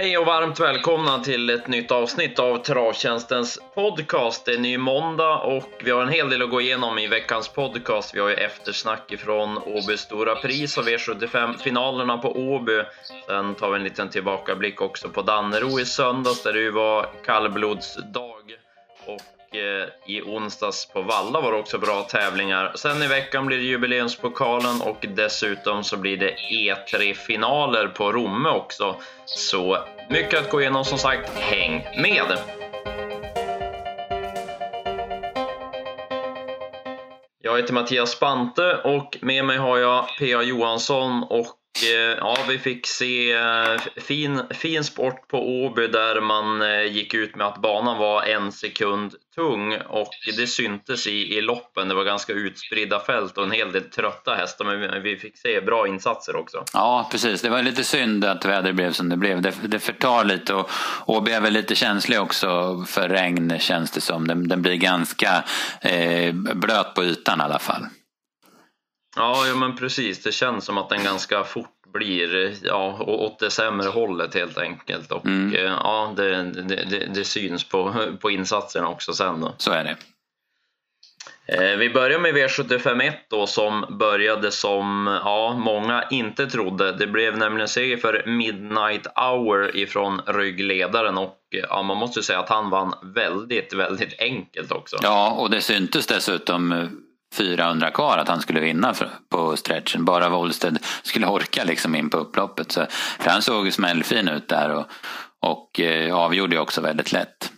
Hej och varmt välkomna till ett nytt avsnitt av Travtjänstens podcast. Det är ny måndag och vi har en hel del att gå igenom i veckans podcast. Vi har ju eftersnack ifrån Åby Stora Pris och V75-finalerna på Åby. Sen tar vi en liten tillbakablick också på Dannero i söndags där det ju var kallblodsdag. Och Eh, i onsdags på Valla var det också bra tävlingar. Sen i veckan blir det jubileumspokalen och dessutom så blir det E3-finaler på Romme också. Så mycket att gå igenom som sagt. Häng med! Jag heter Mattias Spante och med mig har jag P.A. Johansson och Eh, ja, vi fick se eh, fin, fin sport på Åby där man eh, gick ut med att banan var en sekund tung och det syntes i, i loppen. Det var ganska utspridda fält och en hel del trötta hästar men vi fick se bra insatser också. Ja, precis. Det var lite synd att vädret blev som det blev. Det, det förtar lite och Åby är väl lite känslig också för regn känns det som. Den, den blir ganska eh, blöt på ytan i alla fall. Ja, ja, men precis. Det känns som att den ganska fort blir ja, åt det sämre hållet helt enkelt. Och Mm. eh, ja, det, det, det, syns på, på insatserna också sen då. Så är det. Eh, Vi börjar med V751 då som började som ja, många inte trodde. Det blev nämligen seger för Midnight Hour ifrån ryggledaren och ja, man måste ju säga att han vann väldigt, väldigt enkelt också. Ja, och det syntes dessutom eh, 400 kvar att han skulle vinna på stretchen. Bara Wollsted skulle orka liksom in på upploppet. Så, för han såg ju smällfin ut där och, och eh, avgjorde ju också väldigt lätt.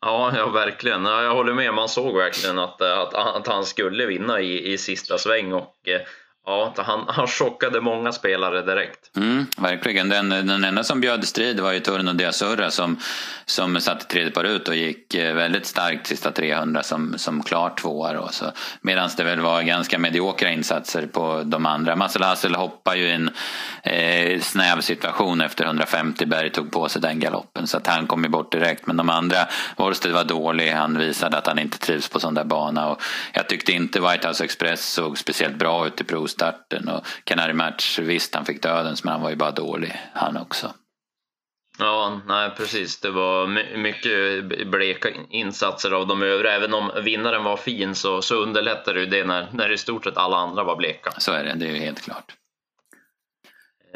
Ja, ja verkligen. Ja, jag håller med. Man såg verkligen att, eh, att, att han skulle vinna i, i sista sväng och eh, ja, han, han chockade många spelare direkt. Mm, verkligen. Den, den enda som bjöd strid var ju Turno Diasurra som, som satte tredje par ut och gick eh, väldigt starkt sista 300 som, som klar tvåa. Medan det väl var ganska mediokra insatser på de andra. Marcel Hassel hoppar ju i en eh, snäv situation efter 150. Berg tog på sig den galoppen så att han kom ju bort direkt. Men de andra, Worsted var dålig. Han visade att han inte trivs på sån där bana. Och jag tyckte inte White House Express såg speciellt bra ut i provstarten. Och Canary Match, visst han fick dödens men han var ju bara dålig han också. Ja, nej precis. Det var my- mycket bleka insatser av de övriga. Även om vinnaren var fin så, så underlättade ju det när, när i stort sett alla andra var bleka. Så är det, det är ju helt klart.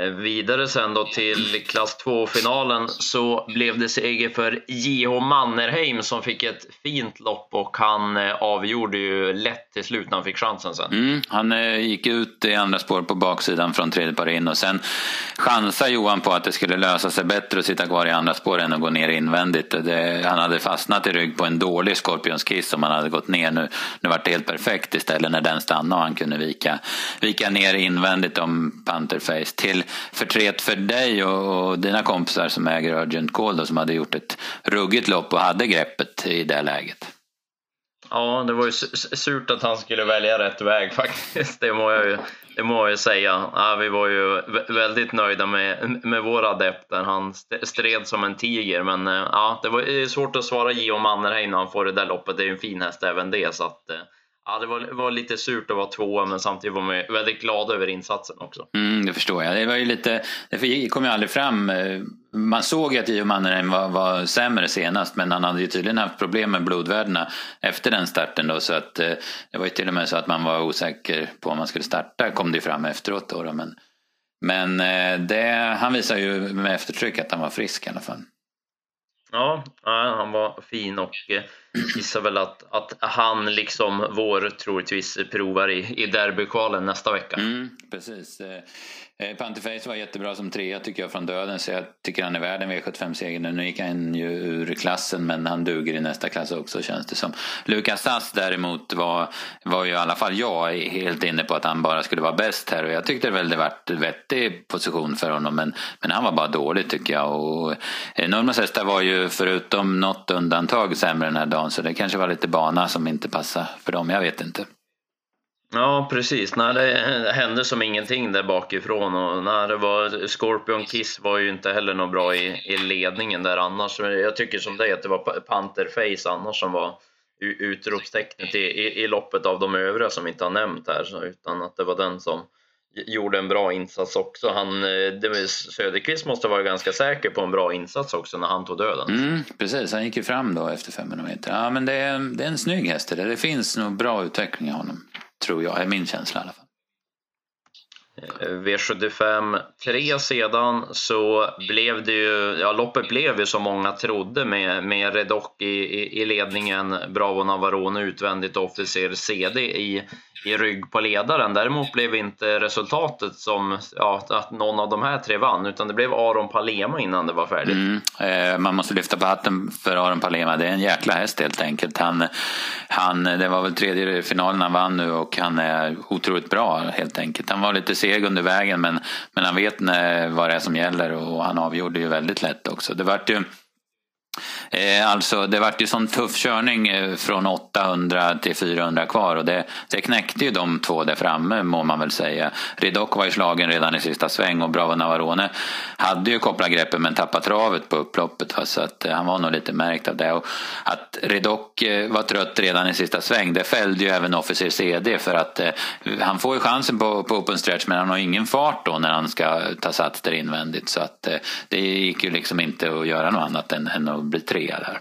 Eh, vidare sen då till klass 2-finalen så blev det seger för J.H. Mannerheim som fick ett fint lopp och han eh, avgjorde ju lätt till slut när han fick chansen sen. Mm, han eh, gick ut i andra spår på baksidan från tredje par in och sen chansade Johan på att det skulle lösa sig bättre att sitta kvar i andra spår än att gå ner invändigt. Det, han hade fastnat i rygg på en dålig Scorpions Kiss om han hade gått ner nu. Nu vart det helt perfekt istället när den stannade och han kunde vika, vika ner invändigt om Pantherface. Till förtret för dig och, och dina kompisar som äger Urgent Call då, som hade gjort ett ruggigt lopp och hade greppet i det läget. Ja, det var ju surt att han skulle välja rätt väg faktiskt. Det må jag ju, det må jag ju säga. Ja, vi var ju väldigt nöjda med, med vår adept där han stred som en tiger. Men eh, ja, det var svårt att svara Gio Mannerheim när han får det där loppet. Det är ju en fin häst även det. Så att, eh, ja, det var, var lite surt att vara tvåa men samtidigt var man väldigt glad över insatsen också. Mm, det förstår jag. Det var ju lite, det kom ju aldrig fram. eh, Man såg ju att Gio Mannerheim var, var sämre senast men han hade ju tydligen haft problem med blodvärdena efter den starten då så att eh, det var ju till och med så att man var osäker på om man skulle starta kom det ju fram efteråt då. då men men eh, det, han visar ju med eftertryck att han var frisk i alla fall. Ja, han var fin och gissar väl att, att han liksom vår troligtvis provar i, i derbykvalen nästa vecka. Mm, precis. Eh, eh Panterface var jättebra som trea tycker jag från döden så jag tycker han är värd en V75-seger nu. Gick han ju ur klassen men han duger i nästa klass också känns det som. Lukas Sass däremot var, var ju i alla fall jag helt inne på att han bara skulle vara bäst här och jag tyckte väl det vart vettig position för honom men, men han var bara dålig tycker jag. Och eh, hästar var ju förutom något undantag sämre den här dagen så det kanske var lite bana som inte passade för dem, jag vet inte. Ja, precis. Nej, det hände som ingenting där bakifrån. Och när det var, Scorpion Kiss var ju inte heller något bra i, i ledningen där annars. Jag tycker som dig att det var Panther Pantherface annars som var utropstecknet i, i, i loppet av de övriga som vi inte har nämnt här. Så, utan att det var den som gjorde en bra insats också. Han, det, Söderqvist måste vara ganska säker på en bra insats också när han tog döden. Mm, precis, han gick ju fram då efter 500 meter. Ja, men det är, det är en snygg häst. Det, det finns nog bra utveckling i honom, tror jag. är min känsla i alla fall. V75 3 sedan så blev det ju, ja loppet blev ju som många trodde med, med Redock i, i, i ledningen, Bravo Navarone utvändigt officer CD i, i rygg på ledaren. Däremot blev inte resultatet som ja, att någon av de här tre vann utan det blev Aron Palema innan det var färdigt. Mm. Eh, man måste lyfta på hatten för Aron Palema. Det är en jäkla häst helt enkelt. Han, han, det var väl tredje finalen han vann nu och han är otroligt bra helt enkelt. Han var lite seg under vägen men, men han vet när, vad det är som gäller och han avgjorde ju väldigt lätt också. Det vart ju Eh, alltså det vart ju sån tuff körning eh, från 800 till 400 kvar och det, det knäckte ju de två där framme må man väl säga. Redock var ju slagen redan i sista sväng och Bravo Navarone hade ju kopplat greppet men tappat travet på upploppet va? så att eh, han var nog lite märkt av det. Och att Redock var trött redan i sista sväng det fällde ju även Officer CD för att eh, han får ju chansen på, på open stretch men han har ingen fart då när han ska ta sats där invändigt så att eh, det gick ju liksom inte att göra något annat än, än att bli trea där.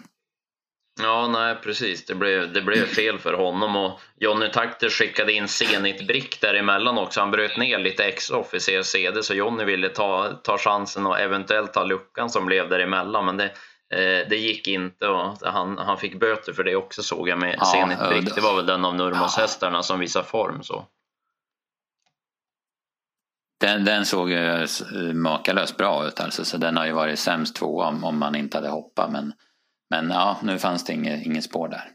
Ja, nej precis. Det blev, det blev fel för honom och Jonny Takter skickade in Zenit Brick däremellan också. Han bröt ner lite ex-officer CD så Jonny ville ta, ta chansen och eventuellt ta luckan som blev däremellan. Men det, eh, det gick inte och han, han fick böter för det också såg jag med ja, Zenit Brick. Det var väl den av Nurmos hästarna som visar form. så. Den, den såg ju makalöst bra ut alltså, så den har ju varit sämst två om, om man inte hade hoppat. Men, men ja, nu fanns det inget, inget spår där.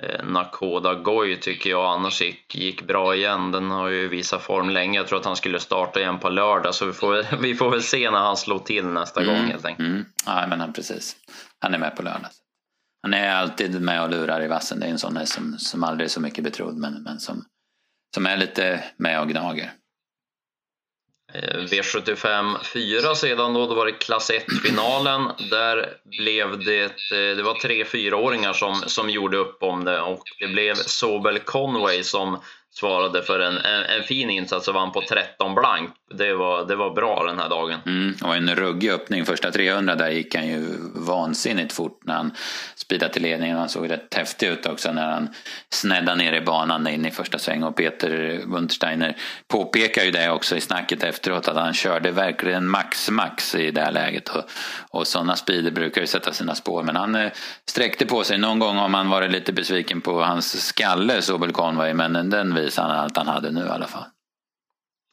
Eh, Nakoda Goy tycker jag annars gick, gick bra igen. Den har ju visat form länge. Jag tror att han skulle starta igen på lördag så vi får, vi får väl se när han slår till nästa mm, gång helt enkelt. Mm. Ja, men han, precis. Han är med på lördag. Han är alltid med och lurar i vassen. Det är en sån här som, som aldrig är så mycket betrodd men, men som, som är lite med och gnager. Eh, V75 4 sedan då, då var det klass 1-finalen. Där blev det, eh, det var tre fyraåringar som, som gjorde upp om det och det blev Sobel Conway som svarade för en, en, en, fin insats och vann på 13 blank. Det var, det var bra den här dagen. Mm, det var en ruggig öppning. Första 300 där gick han ju vansinnigt fort när han speedade till ledningen. Han såg rätt häftig ut också när han sneddade ner i banan in i första sväng. Och Peter Wundersteiner påpekar ju det också i snacket efteråt att han körde verkligen max max i det här läget. Och, och sådana speeder brukar ju sätta sina spår. Men han eh, sträckte på sig. Någon gång har man varit lite besviken på hans skalle, Sobel Conway, men den visade han att han hade nu i alla fall.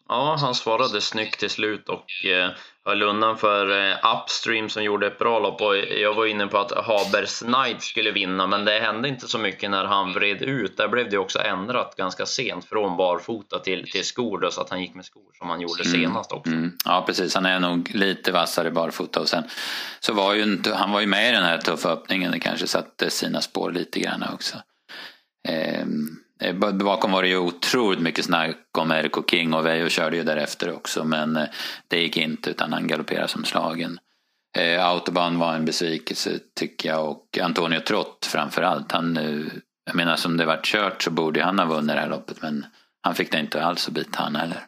Ja, han svarade snyggt till slut och eh, höll undan för eh, Upstream som gjorde ett bra lopp. Och jag var inne på att Habers Knight skulle vinna, men det hände inte så mycket när han vred ut. Där blev det också ändrat ganska sent från barfota till, till skor, då, så att han gick med skor som han gjorde mm. senast också. Mm. Ja, precis. Han är nog lite vassare barfota och sen så var ju inte, han var ju med i den här tuffa öppningen. Det kanske satte sina spår lite grann också. Ehm Eh, Eh, bakom var det ju otroligt mycket snack om Erko King och Veijo körde ju därefter också men eh, det gick inte utan han galopperade som slagen. Eh, Autobahn var en besvikelse tycker jag och Antonio Trott framförallt. Han, jag menar som det vart kört så borde han ha vunnit det här loppet men han fick det inte alls att bita han heller.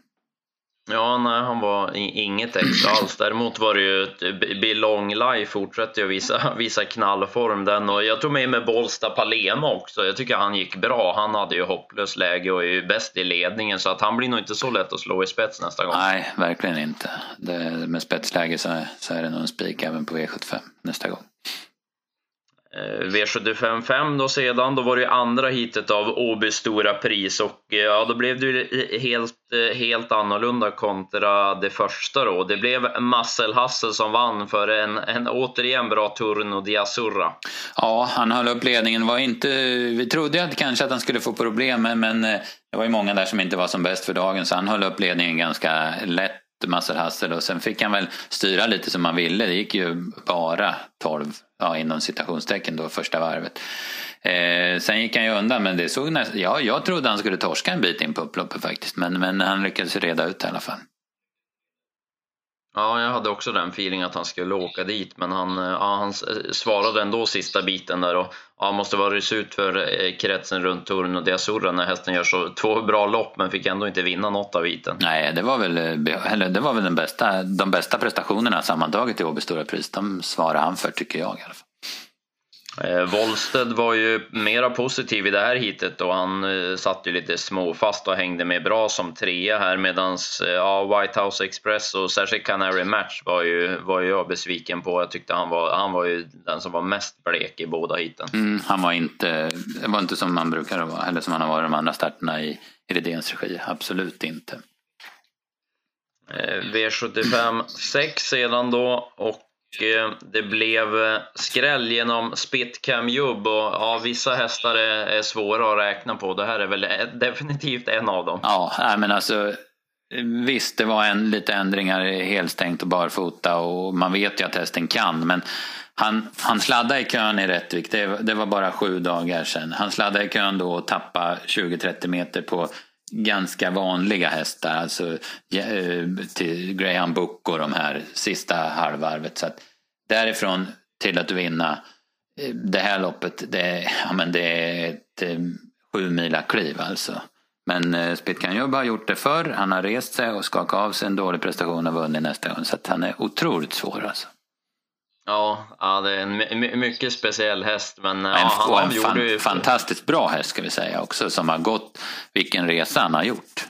Ja, nej, han var inget extra alls. Däremot var det ju ett Belong Life fortsätter ju visa, visa knallform den och jag tog med mig Bolsta Palema också. Jag tycker han gick bra. Han hade ju hopplöst läge och är ju bäst i ledningen så att han blir nog inte så lätt att slå i spets nästa gång. Nej, verkligen inte. Det, med spetsläge så, så är det nog en spik även på V75 nästa gång. Eh, V755 då sedan, då var det ju andra hitet av Åby stora pris och eh, ja, då blev det ju helt, eh, helt annorlunda kontra det första då. Det blev Marcel Hassel som vann för en, en återigen bra Turno Diasurra. Ja, han höll upp ledningen. Var inte, vi trodde att kanske att han skulle få problem, men det var ju många där som inte var som bäst för dagen, så han höll upp ledningen ganska lätt Marcel Hassel och sen fick han väl styra lite som han ville. Det gick ju bara 12 ja, inom citationstecken då första varvet. Eh, sen gick han ju undan men det såg nästan, ja, jag trodde han skulle torska en bit in på upploppet faktiskt men, men han lyckades reda ut det i alla fall. Ja, jag hade också den feelingen att han skulle åka dit, men han, eh, ja, han eh, svarade ändå sista biten där och ja, måste vara ut för eh, kretsen runt Torun och Diazurra när hästen gör så två bra lopp men fick ändå inte vinna något av biten. Nej, det var väl, eller det var väl den bästa, de bästa prestationerna sammantaget i Åby Stora Pris. De svarar han för tycker jag i alla fall. Eh, Wollsted var ju mera positiv i det här hitet och han eh, satt ju lite småfast och hängde med bra som trea här medans eh, ja, White House Express och särskilt Canary Match var ju, var ju jag besviken på. Jag tyckte han var, han var ju den som var mest blek i båda hiten. Mm, han var inte, det var inte som man brukar vara, eller som han har varit de andra starterna i, i Redéns regi. Absolut inte. Eh, V75 6 sedan då och Eh, det blev eh, skräll genom Spitcam Jubb och ja, vissa hästar är, är, svåra att räkna på. Det här är väl eh, definitivt en av dem. Ja, men alltså Visst, det var en, lite ändringar helstängt och barfota och man vet ju att hästen kan. Men han, han sladdade i kön i Rättvik, det, det var bara sju dagar sedan. Han sladdade i kön då och tappade 20-30 meter på ganska vanliga hästar, alltså eh, till Graham Book och de här sista halvvarvet. Så att därifrån till att vinna eh, det här loppet, det, ja, men det är ett eh, sju mila kliv alltså. Men Spitkan har gjort det förr, han har rest sig och skakat av sig en dålig prestation och vunnit nästa gång. Så att han är otroligt svår alltså. Ja, ja det är en mycket speciell häst. Men, men ja, han, en fan, ju... fantastiskt bra häst ska vi säga också som har gått vilken resa han har gjort.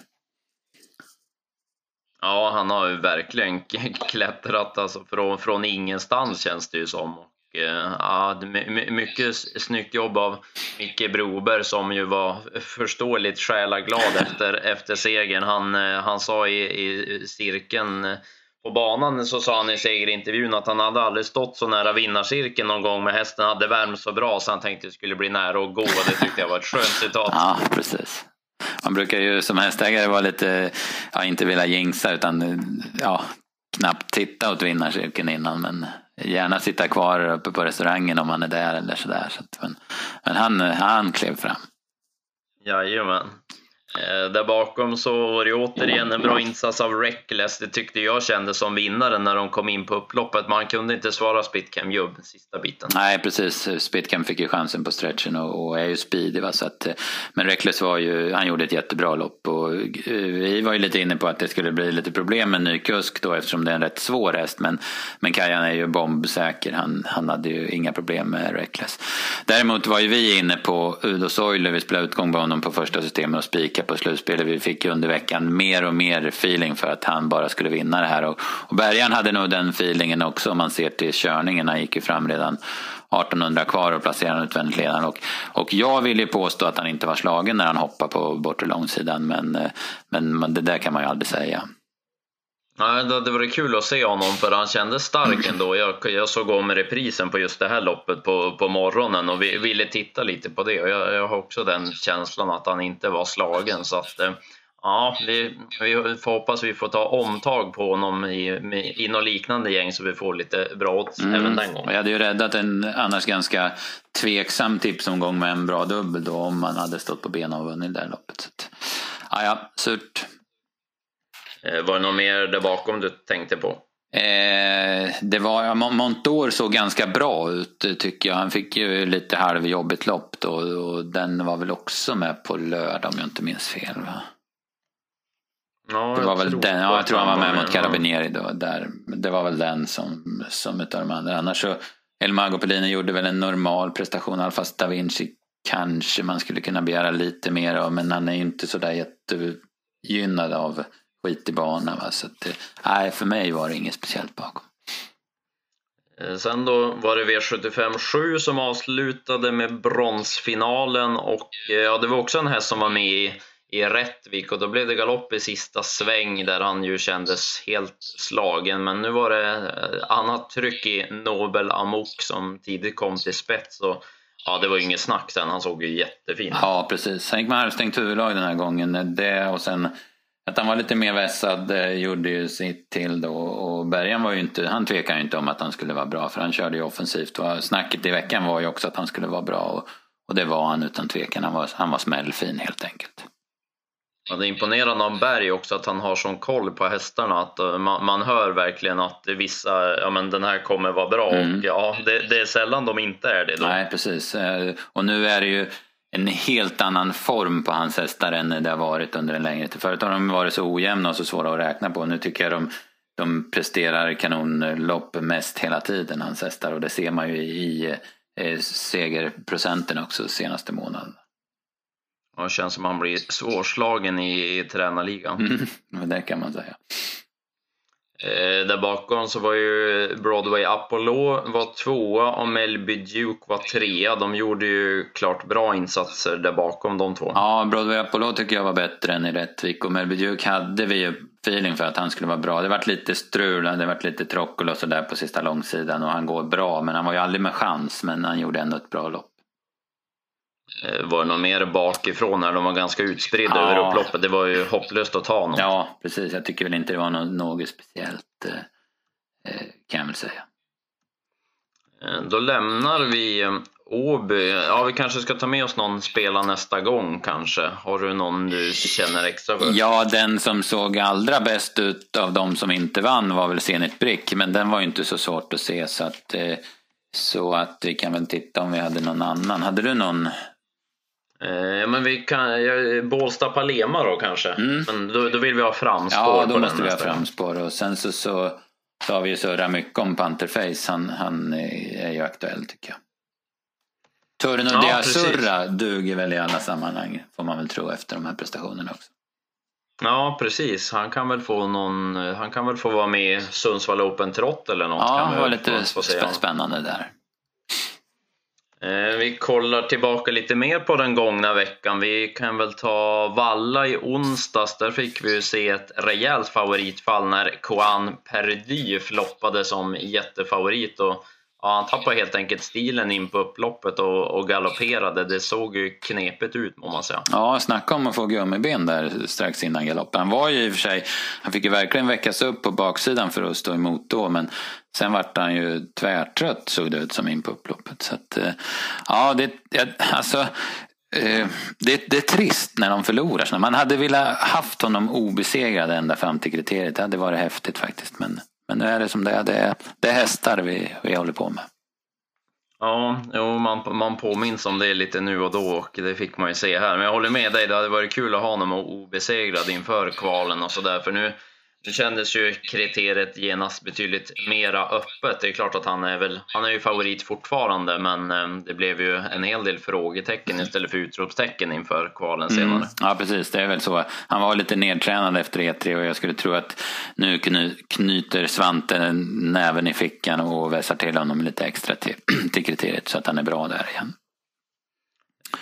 Ja, han har ju verkligen klättrat alltså från, från ingenstans känns det ju som. Och, eh, ja, mycket snyggt jobb av Micke Broberg som ju var förståeligt själaglad efter, efter segern. Han, eh, han sa i, i cirkeln på banan så sa han i segerintervjun att han hade aldrig stått så nära vinnarcirkeln någon gång, men hästen hade värmt så bra så han tänkte att det skulle bli nära att gå. Det tyckte jag var ett skönt citat. Ja, precis. Man brukar ju som hästägare vara lite, ja, inte vilja jinxa utan ja, knappt titta åt vinnarcirkeln innan, men gärna sitta kvar uppe på restaurangen om man är där eller sådär. Så men, men han, han klev fram. Jajamän. Eh, där bakom så var det återigen en bra insats av Reckless. Det tyckte jag kändes som vinnaren när de kom in på upploppet. Man kunde inte svara Spitcam Jubb sista biten. Nej, precis. Spitcam fick ju chansen på stretchen och, och är ju speedy. Va? Så att, eh, men Reckless var ju, han gjorde ett jättebra lopp och eh, vi var ju lite inne på att det skulle bli lite problem med ny kusk då eftersom det är en rätt svår häst. Men, men Kajan är ju bombsäker. Han, han hade ju inga problem med Reckless. Däremot var ju vi inne på Udo Soiler. Vi spelade utgång på honom på första systemet och spika på slutspelet. Vi fick under veckan mer och mer feeling för att han bara skulle vinna det här. Och, och Bergan hade nog den feelingen också om man ser till körningen. Han gick ju fram redan 1800 kvar och placerade utvändigt ledaren. Och, och jag vill ju påstå att han inte var slagen när han hoppade på bortre långsidan. Men, eh, men det där kan man ju aldrig säga. Nej, det hade varit kul att se honom för han kändes stark ändå. Jag, jag såg om reprisen på just det här loppet på, på morgonen och vi, ville titta lite på det. Och jag, jag har också den känslan att han inte var slagen. Så att, eh, ja, vi, vi får hoppas vi får ta omtag på honom i, i något liknande gäng så vi får lite bra odds mm. även den gången. Jag hade ju räddat en annars ganska tveksam tipsomgång med en bra dubbel då om man hade stått på benen och vunnit det där loppet. Så att, ja, ja, surt. Eh, var det något mer där bakom du tänkte på? Eh, det var, Montour såg ganska bra ut tycker jag. Han fick ju lite halvjobbigt lopp då och den var väl också med på lördag om jag inte minns fel. Va? Ja, det var väl den, ja, jag tror han var med mot Carabinieri då. Där. Det var väl den som, som utav de andra. Annars så El Mago Pellini gjorde väl en normal prestation. Även fast Da Vinci kanske man skulle kunna begära lite mer av. Men han är ju inte sådär jättegynnad av skit i bana. Va? Så att, nej, för mig var det inget speciellt bakom. Eh, sen då var det V75 7 som avslutade med bronsfinalen och eh, ja, det var också en häst som var med i, i Rättvik och då blev det galopp i sista sväng där han ju kändes helt slagen. Men nu var det eh, annat tryck i Nobel Amok som tidigt kom till spets och ja, det var ju inget snack sen. Han såg ju jättefin. Ja, precis. Han gick med halvstängt huvudlag den här gången. Det och sen att han var lite mer vässad eh, gjorde ju sitt till då och Bergan var ju inte, han tvekade ju inte om att han skulle vara bra för han körde ju offensivt. Och snacket i veckan var ju också att han skulle vara bra och, och det var han utan tvekan. Han var, han var smällfin helt enkelt. Ja, det är imponerande av Berg också att han har sån koll på hästarna. Att uh, man, man, hör verkligen att vissa, ja men den här kommer vara bra. Mm. Och ja, det, det, är sällan de inte är det. Då. Nej, precis. Eh, och nu är det ju en helt annan form på hans hästar än det har varit under en längre tid. Förut har de varit så ojämna och så svåra att räkna på. Nu tycker jag de, de presterar kanonlopp mest hela tiden, hans hästar. Och det ser man ju i, i segerprocenten också senaste månaden. Ja, det känns som han blir svårslagen i, i tränarligan. Mm, det kan man säga. Eh, där bakom så var ju Broadway Apollo var tvåa och Melby Duke var trea. De gjorde ju klart bra insatser där bakom de två. Ja, Broadway Apollo tycker jag var bättre än i Rättvik och Melby Duke hade vi ju feeling för att han skulle vara bra. Det varit lite strul, det varit lite trockel och sådär på sista långsidan och han går bra men han var ju aldrig med chans men han gjorde ändå ett bra lopp. Eh, var det någon mer bakifrån när de var ganska utspridda ja. över upploppet? Det var ju hopplöst att ta något. Ja, precis. Jag tycker väl inte det var något, speciellt eh, eh kan jag väl säga. Då lämnar vi Åby. Ja, vi kanske ska ta med oss någon spela nästa gång kanske. Har du någon du känner extra för? Ja, den som såg allra bäst ut av de som inte vann var väl Zenit Brick. Men den var ju inte så svårt att se så att, så att vi kan väl titta om vi hade någon annan. Hade du någon Eh, men vi kan, Bålsta Palema då kanske? Mm. Men då, då, vill vi ha framspår Ja, då måste vi ha framspår. Och sen så, så, så har vi ju surrat mycket om Panterface. Han, han är ju aktuell tycker jag. Turno ja, Diazurra duger väl i alla sammanhang får man väl tro efter de här prestationerna också. Ja precis, han kan väl få någon, han kan väl få vara med i Sundsvall Open Trot eller något. Ja, det var lite spännande där. Eh, vi kollar tillbaka lite mer på den gångna veckan. Vi kan väl ta Valla i onsdags. Där fick vi ju se ett rejält favoritfall när Koan Perdy floppade som jättefavorit. Och Ja, han tappade helt enkelt stilen in på upploppet och, och galopperade. Det såg ju knepigt ut må man säga. Ja, snacka om att få gummiben där strax innan galoppen. Han var ju i och för sig, han fick ju verkligen väckas upp på baksidan för att stå emot då. Men sen vart han ju tvärtrött såg det ut som in på upploppet. Så att, eh, ja, det, alltså eh, det, det, är trist när de förlorar. Man hade velat haft honom obesegrad ända fram till kriteriet. Det hade varit häftigt faktiskt. Men men nu är det som det är. Det är, det är hästar vi, vi håller på med. Ja, jo, man, man påminns om det lite nu och då och det fick man ju se här. Men jag håller med dig, det hade varit kul att ha honom obesegrad inför kvalen och sådär. För nu, nu kändes ju kriteriet genast betydligt mera öppet. Det är klart att han är väl, han är ju favorit fortfarande men eh, det blev ju en hel del frågetecken istället för utropstecken inför kvalen mm. senare. Mm. Ja precis, det är väl så. Han var lite nedtränad efter E3 och jag skulle tro att nu knyter Svante näven i fickan och vässar till honom lite extra till, till kriteriet så att han är bra där igen.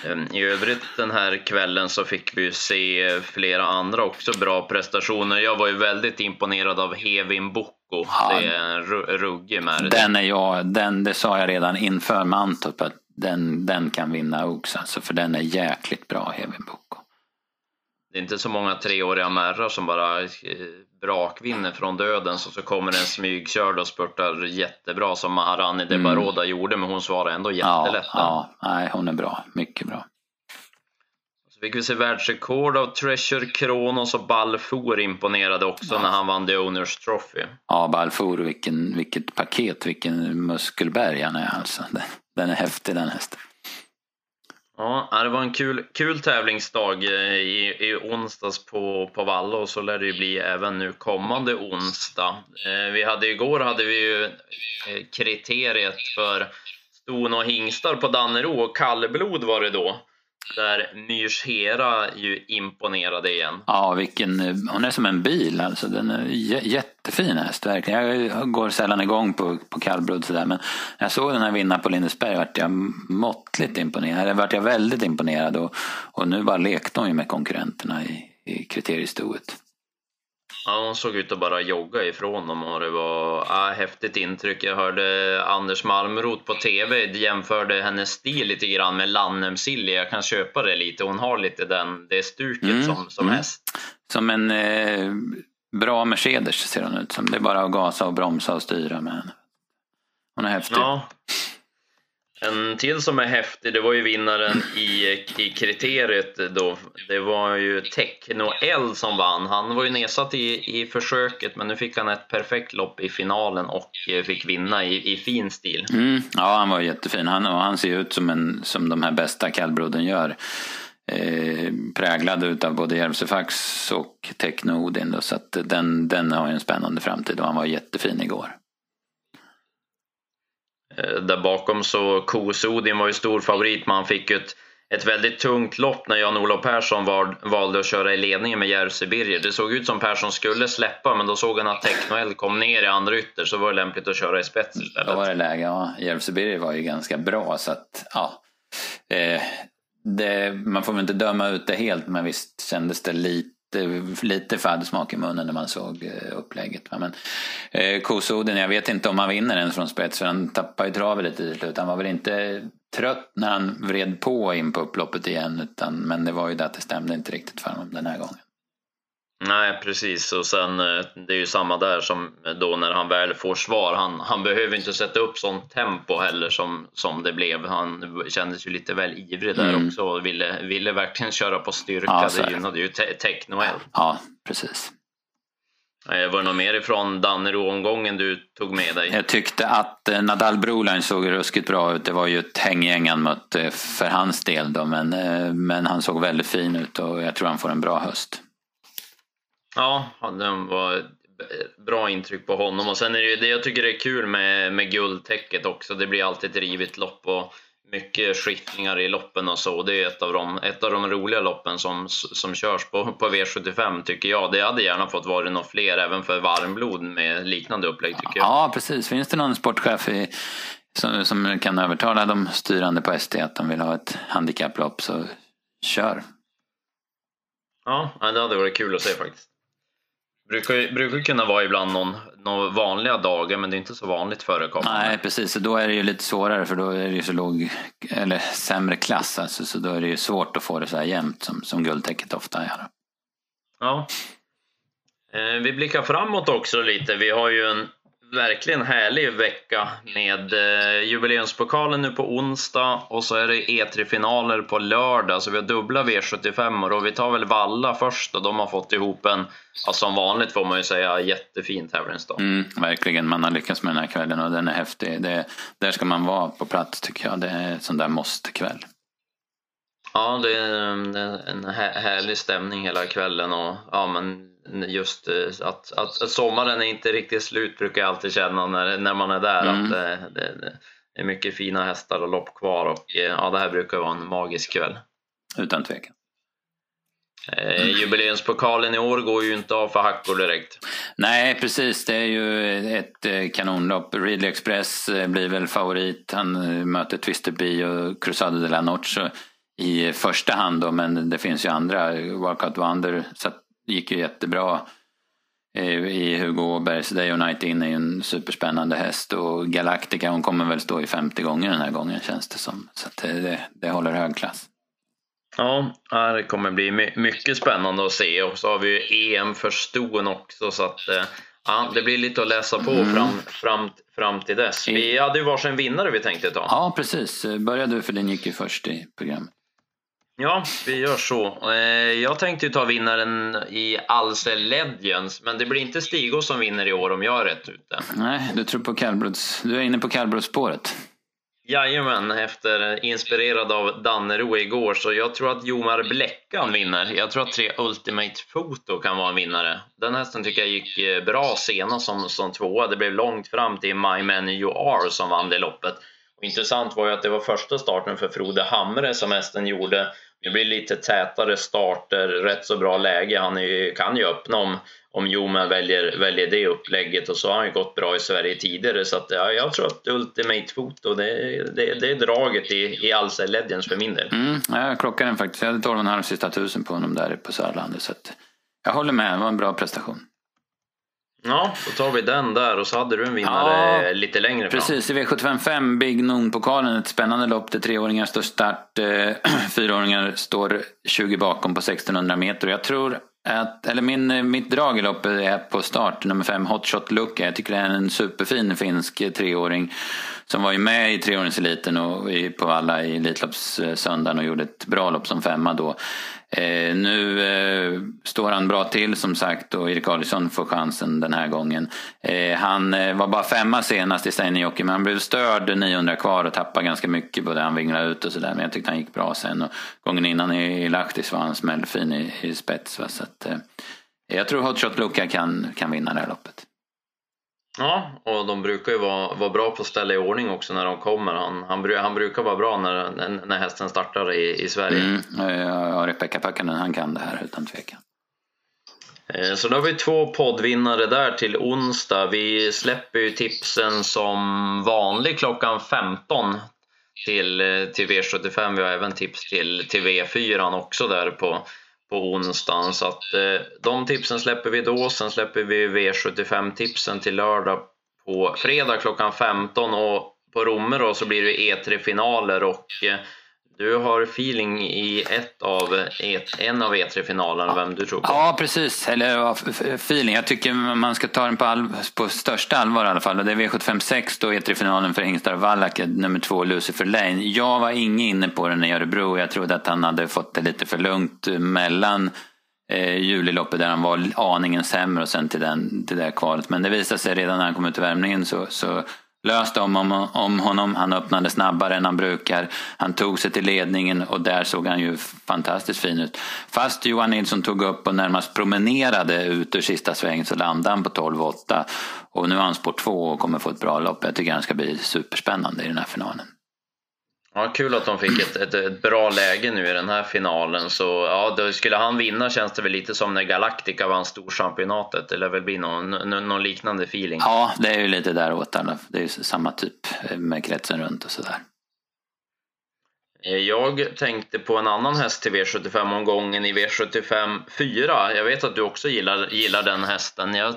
Ehm, I övrigt den här kvällen så fick vi se flera andra också bra prestationer. Jag var ju väldigt imponerad av Hevin Boko. Ja, det är en ruggig märke. Den är jag, den, det sa jag redan inför Mantorp att den, den kan vinna Oaks alltså, för den är jäkligt bra Hevin Boko. Det är inte så många treåriga märrar som bara eh, brakvinner från döden så, så kommer en smygkörd och spurtar jättebra som Maharani mm. gjorde men hon svarade ändå jättelätt. Ja, ja, nej, hon är bra, mycket bra. Så fick vi se världsrekord av Treasure Kronos och Balfour imponerade också ja. när han vann The Owners Trophy. Ja, Balfour, vilken, vilket paket, vilken muskelberg han är alltså. Den, den är häftig den hästen. Ja, det var en kul, kul tävlingsdag eh, i, i onsdags på, på Valla och så lär det ju bli även nu kommande onsdag. Eh, vi hade igår hade vi ju eh, kriteriet för ston och hingstar på Dannero och kallblod var det då. Där Myrs Hera ju imponerade igen. Ja, vilken, hon är som en bil alltså. Den är jättefin häst verkligen. Jag går sällan igång på, på kallblod sådär men när jag såg den här vinna på Lindesberg vart jag måttligt imponerad. Eller vart jag väldigt imponerad och, och nu bara lekte hon ju med konkurrenterna i, i kriteriestoet. Ja, hon såg ut att bara jogga ifrån dem och det var ja, häftigt intryck. Jag hörde Anders Malmroth på TV jämförde hennes stil lite grann med Lannem Silly. Jag kan köpa det lite. Hon har lite den, det stuket mm. som, som mm. häst. Som en eh, bra Mercedes ser hon ut som. Det är bara att gasa och bromsa och styra med henne. Hon är häftig. Ja. En till som är häftig, det var ju vinnaren i, i kriteriet då. Det var ju Techno L som vann. Han var ju nedsatt i, i försöket men nu fick han ett perfekt lopp i finalen och fick vinna i, i fin stil. Mm, ja, han var jättefin. Han, och han ser ut som, en, som de här bästa kallbloden gör. Eh, präglad utav både Järvsöfax och Techno Odin. Då, så att den, den har ju en spännande framtid och han var jättefin igår. Eh, där bakom så Kosodin var ju stor favorit, men han fick ju ett, ett väldigt tungt lopp när Jan-Olof Persson var, valde att köra i ledningen med Järvsö Birger. Det såg ut som Persson skulle släppa, men då såg han att Technoel kom ner i andra ytter, så var det lämpligt att köra i spets istället. Då var det läge, ja. Järvsö Birger var ju ganska bra, så att ja. Eh, det, man får väl inte döma ut det helt, men visst kändes det lite lite faddsmak i munnen när man såg eh, upplägget. Men eh, Kosoden, jag vet inte om han vinner ens från spets för han tappade ju travet lite till slut. Han var väl inte trött när han vred på in på upploppet igen utan, men det var ju det att det stämde inte riktigt för honom den här gången. Nej, precis. Och sen eh, det är ju samma där som då när han väl får svar. Han, han behöver inte sätta upp sånt tempo heller som, som det blev. Han kändes ju lite väl ivrig där mm. också och ville, ville verkligen köra på styrka. Ja, det gynnade ju te Technoel. Ja, precis. Eh, var det något mer ifrån Dannero-omgången du tog med dig? Jag tyckte att eh, Nadal Broline såg ruskigt bra ut. Det var ju ett hänggäng han mötte för hans del då, men, men han såg väldigt fin ut och jag tror han får en bra höst. Ja, det var bra intryck på honom. Och sen är det ju det jag tycker är kul med, med guldtäcket också. Det blir alltid ett rivigt lopp och mycket skiftningar i loppen och så. Det är ett av de, ett av de roliga loppen som, som körs på, på V75 tycker jag. Det hade gärna fått vara något fler även för varmblod med liknande upplägg tycker jag. Ja, precis. Finns det någon sportchef i, som, som kan övertala de styrande på ST att de vill ha ett handikapplopp så kör. Ja, det hade varit kul att se faktiskt. Brukar, brukar kunna vara ibland någon, någon vanliga dagar men det är inte så vanligt förekommande. Nej precis, då är det ju lite svårare för då är det ju så låg, eller sämre klass alltså, så då är det ju svårt att få det så här jämnt som, som guldtäcket ofta är. Ja. Eh, vi blickar framåt också lite. Vi har ju en verkligen härlig vecka med eh, jubileumspokalen nu på onsdag och så är det E3-finaler på lördag. Så vi har dubbla V75 och vi tar väl Valla först och de har fått ihop en, ja, som vanligt får man ju säga, jättefin tävlingsdag. Mm, verkligen, man har lyckats med den här kvällen och den är häftig. Det, där ska man vara på plats tycker jag. Det är en sån där måste-kväll. Ja, det är en härlig stämning hela kvällen och ja, men just eh, att, att, att, sommaren är inte riktigt slut brukar jag alltid känna när, när man är där. Mm. Att det, det, det, är mycket fina hästar och lopp kvar och eh, ja, det här brukar vara en magisk kväll. Utan tvekan. Eh, jubileumspokalen i år går ju inte av för hackor direkt. Nej, precis. Det är ju ett eh, kanonlopp. Ridley Express blir väl favorit. Han möter Twister Bee och Cruzado de la Noche i första hand då, men det finns ju andra. Walkout Wonder gick ju jättebra eh, i Hugo Åbergs Day of Night In är ju en superspännande häst och Galactica hon kommer väl stå i 50 gånger den här gången känns det som. Så det, det, det håller hög klass. Ja, det kommer bli mycket spännande att se och så har vi ju EM för ston också så att eh, ja, det blir lite att läsa på mm. fram, fram, fram till dess. Vi hade ju varsin vinnare vi tänkte ta. Ja, precis. Börja du för den gick ju först i programmet. Ja, vi gör så. Eh, jag tänkte ta vinnaren i Alce Legends, men det blir inte Stigo som vinner i år om jag är rätt ute. Nej, du tror på kallblods... Du är inne på kallblodsspåret. Jajamän, efter inspirerad av Dannero igår så jag tror att Jomar Bläckan vinner. Jag tror att tre Ultimate Photo kan vara en vinnare. Den hästen tycker jag gick eh, bra senast som, som tvåa. Det blev långt fram till My Man You Are som vann det loppet. Och intressant var ju att det var första starten för Frode Hamre som hästen gjorde det blir lite tätare starter, rätt så bra läge. Han är, kan ju öppna om, om Joma väljer, väljer det upplägget och så har han ju gått bra i Sverige tidigare så att, ja, jag tror att Ultimate Foto det, det, det är draget i, i Alce Legends för min del. Mm, jag klockade den faktiskt. Jag hade 12,5 sista tusen på honom där på Sörlandet så att jag håller med, det var en bra prestation. Ja, då tar vi den där och så hade du en vinnare ja, lite längre fram. Precis, i V755 Big Noon-pokalen, ett spännande lopp där treåringar står start, eh, fyraåringar står 20 bakom på 1600 meter. Jag tror att, eller min, mitt drag i loppet är på start, nummer fem, Hotshot Luka. Jag tycker det är en superfin finsk treåring som var ju med i treåringseliten och på alla i Elitloppssöndagen och gjorde ett bra lopp som femma då. Eh, nu eh, står han bra till som sagt och Erik Adielsson får chansen den här gången. Eh, han eh, var bara femma senast i Steinijoki men han blev störd 900 kvar och tappade ganska mycket både han vinglade ut och sådär men jag tyckte han gick bra sen. Och gången innan i, Lahtis var han smällfin i, i spets. Va? Så att, eh, jag tror Hotshot Luka kan, kan vinna det här loppet. Ja, och de brukar ju vara, vara bra på att ställa i ordning också när de kommer. Han, han, han brukar vara bra när, när hästen startar i, i Sverige. Mm, ja, Rebecka Packanen, han kan det här utan tvekan. Eh, så då har vi två poddvinnare där till onsdag. Vi släpper ju tipsen som vanligt klockan 15 till, eh, till V75. Vi har även tips till, till V4 också där på, på onsdagen. Så att, eh, de tipsen släpper vi då. Sen släpper vi V75-tipsen till lördag på fredag klockan 15. Och på Romme då så blir det E3-finaler och eh, du har feeling i ett av, ett, en av E3-finalerna, vem du tror på? Ja, precis. Eller feeling. Jag tycker man ska ta den på, all, på största allvar i alla fall. Och det är V756 då, E3-finalen för Hingstar Wallach, nummer två Lucifer Lane. Jag var ingen inne på den i Örebro. Jag trodde att han hade fått det lite för lugnt mellan eh, juliloppet där han var aningen sämre och sen till, den, till det kvalet. Men det visade sig redan när han kom ut i värmningen så, så löste om, om, om honom. Han öppnade snabbare än han brukar. Han tog sig till ledningen och där såg han ju fantastiskt fin ut. Fast Johan Nilsson tog upp och närmast promenerade ut ur sista svängen så landade han på 12,8. Och nu är han spår 2 och kommer få ett bra lopp. Jag tycker han ska bli superspännande i den här finalen. Ja, kul att de fick ett, ett, ett, bra läge nu i den här finalen. Så ja, då skulle han vinna känns det väl lite som när Galactica vann storchampionatet. Det lär väl bli någon, någon liknande feeling. Ja, det är ju lite däråt. Det är ju samma typ med kretsen runt och sådär. Jag tänkte på en annan häst till V75-omgången i V75 4. Jag vet att du också gillar, gillar den hästen. Jag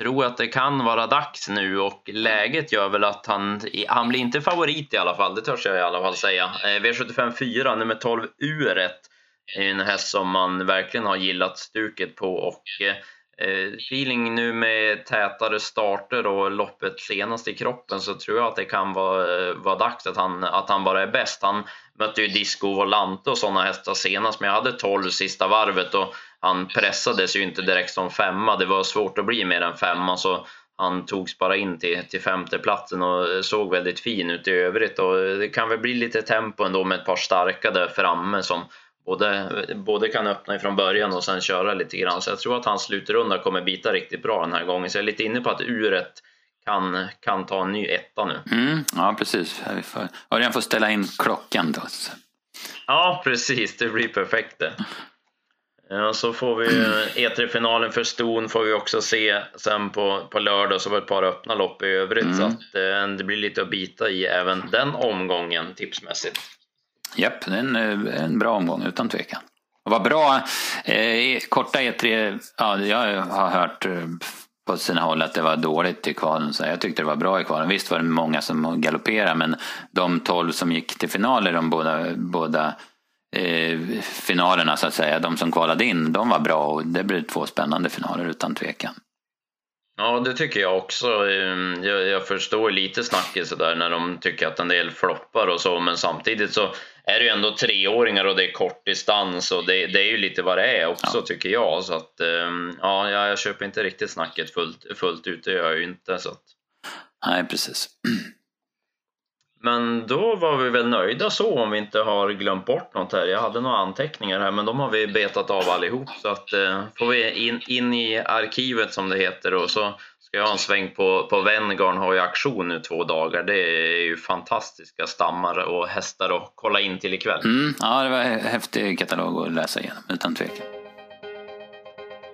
tror att det kan vara dags nu och läget gör väl att han, han blir inte favorit i alla fall, det törs jag i alla fall säga. Eh, V75 4, nummer 12 Uret, är en häst som man verkligen har gillat stuket på och eh, eh, feeling nu med tätare starter och loppet senast i kroppen så tror jag att det kan vara, vara dags att han, att han bara är bäst. Han mötte ju Disco Volante och sådana hästar senast men jag hade 12 sista varvet och han pressades ju inte direkt som femma. Det var svårt att bli mer än femma så han togs bara in till, till femteplatsen och såg väldigt fin ut i övrigt. Och det kan väl bli lite tempo ändå med ett par starka där framme som både, både kan öppna ifrån början och sen köra lite grann. Så jag tror att hans slutrunda kommer bita riktigt bra den här gången. Så jag är lite inne på att uret kan, kan ta en ny etta nu. Mm, ja, precis. Örjan får ställa in klockan då. Ja, precis. Det blir perfekt det. Ja, så får vi E3-finalen för Ston får vi också se sen på, på lördag, så var det ett par öppna lopp i övrigt mm. så att eh, det blir lite att bita i även den omgången tipsmässigt. Japp, det är en, eh, en bra omgång utan tvekan. Och vad bra, eh, korta E3, ja, jag har hört eh, på sina håll att det var dåligt i kvalen. Så jag tyckte det var bra i kvalen. Visst var det många som galopperade men de tolv som gick till finaler, de båda, båda eh, finalerna så att säga, de som kvalade in, de var bra och det blev två spännande finaler utan tvekan. Ja, det tycker jag också. Ehm, jag, jag förstår lite snacket sådär när de tycker att en del floppar och så, men samtidigt så är det ju ändå treåringar och det är kort distans och det, det är ju lite vad det är också ja. tycker jag. Så att, ehm, ja, jag köper inte riktigt snacket fullt, fullt ut, det gör jag ju inte. Så att... Nej, precis. Men då var vi väl nöjda så om vi inte har glömt bort något här. Jag hade några anteckningar här men de har vi betat av allihop så att eh, får vi in, in i arkivet som det heter och så ska jag ha en sväng på, på Venngarn har ju aktion nu två dagar. Det är ju fantastiska stammar och hästar att kolla in till ikväll. Mm, ja, det var en häftig katalog att läsa igenom utan tvekan.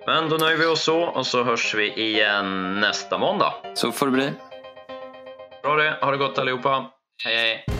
Men då nöjer vi oss så och så hörs vi igen nästa måndag. Så får det bli. Bra det, ha det gott allihopa. 哎。